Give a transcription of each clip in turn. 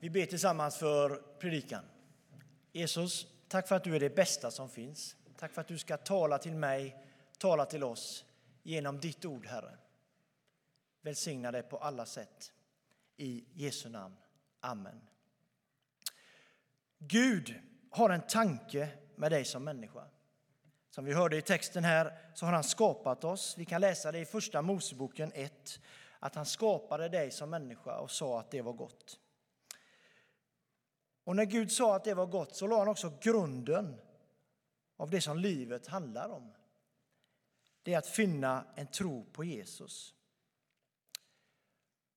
Vi ber tillsammans för predikan. Jesus, tack för att du är det bästa som finns. Tack för att du ska tala till mig, tala till oss genom ditt ord, Herre. Välsigna det på alla sätt. I Jesu namn. Amen. Gud har en tanke med dig som människa. Som vi hörde i texten här så har han skapat oss. Vi kan läsa det i Första Moseboken 1, att han skapade dig som människa och sa att det var gott. Och när Gud sa att det var gott så la han också grunden av det som livet handlar om. Det är att finna en tro på Jesus.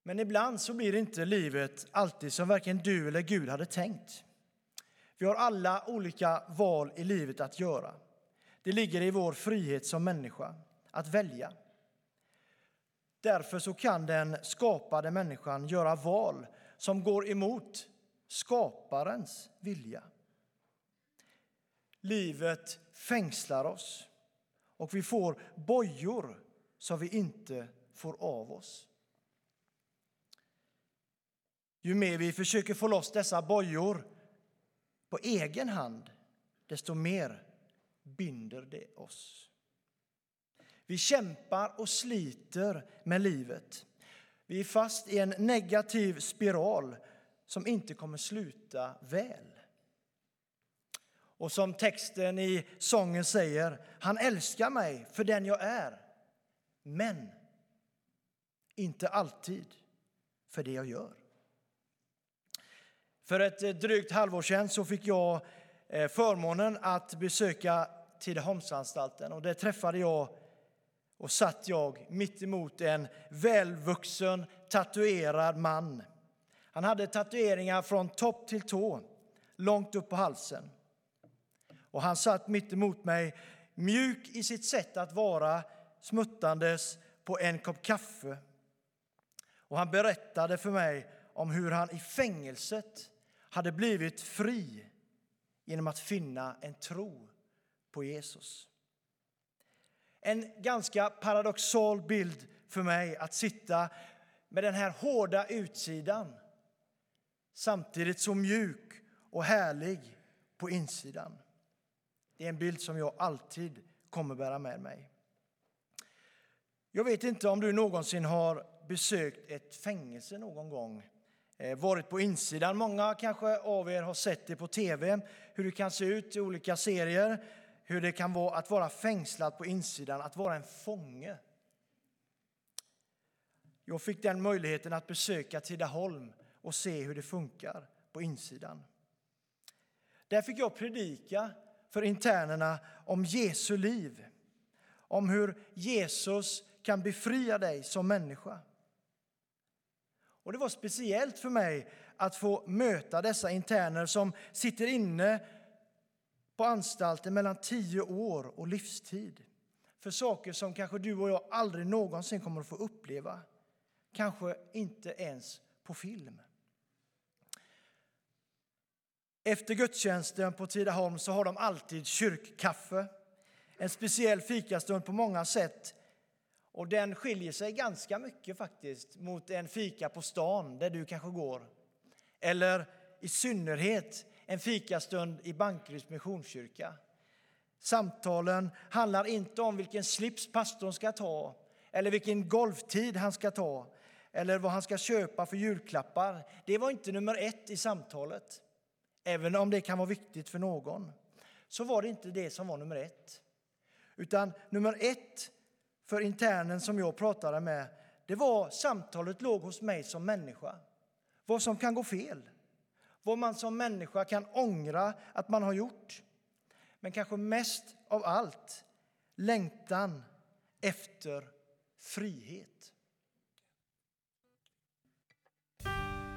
Men ibland så blir inte livet alltid som varken du eller Gud hade tänkt. Vi har alla olika val i livet att göra. Det ligger i vår frihet som människa att välja. Därför så kan den skapade människan göra val som går emot skaparens vilja. Livet fängslar oss och vi får bojor som vi inte får av oss. Ju mer vi försöker få loss dessa bojor på egen hand, desto mer binder det oss. Vi kämpar och sliter med livet. Vi är fast i en negativ spiral som inte kommer sluta väl. Och som texten i sången säger, han älskar mig för den jag är. Men inte alltid för det jag gör. För ett eh, drygt halvår sedan så fick jag eh, förmånen att besöka Tidaholmsanstalten och där träffade jag och satt jag mitt emot en välvuxen, tatuerad man. Han hade tatueringar från topp till tå, långt upp på halsen. Och han satt mitt emot mig, mjuk i sitt sätt att vara, smuttandes på en kopp kaffe. Och han berättade för mig om hur han i fängelset hade blivit fri genom att finna en tro på Jesus. En ganska paradoxal bild för mig att sitta med den här hårda utsidan samtidigt så mjuk och härlig på insidan. Det är en bild som jag alltid kommer bära med mig. Jag vet inte om du någonsin har besökt ett fängelse någon gång, eh, varit på insidan. Många kanske av er har sett det på tv, hur det kan se ut i olika serier, hur det kan vara att vara fängslad på insidan, att vara en fånge. Jag fick den möjligheten att besöka Tidaholm och se hur det funkar på insidan. Där fick jag predika för internerna om Jesu liv, om hur Jesus kan befria dig som människa. Och Det var speciellt för mig att få möta dessa interner som sitter inne på anstalten mellan tio år och livstid för saker som kanske du och jag aldrig någonsin kommer att få uppleva. Kanske inte ens på film. Efter gudstjänsten på Tidaholm så har de alltid kyrkkaffe. En speciell fikastund på många sätt. Och den skiljer sig ganska mycket faktiskt mot en fika på stan där du kanske går. Eller i synnerhet en fikastund i Bankeryds missionskyrka. Samtalen handlar inte om vilken slips pastorn ska ta eller vilken golftid han ska ta eller vad han ska köpa för julklappar. Det var inte nummer ett i samtalet. Även om det kan vara viktigt för någon, så var det inte det som var nummer ett. Utan nummer ett för internen som jag pratade med, det var samtalet låg hos mig som människa. Vad som kan gå fel. Vad man som människa kan ångra att man har gjort. Men kanske mest av allt, längtan efter frihet.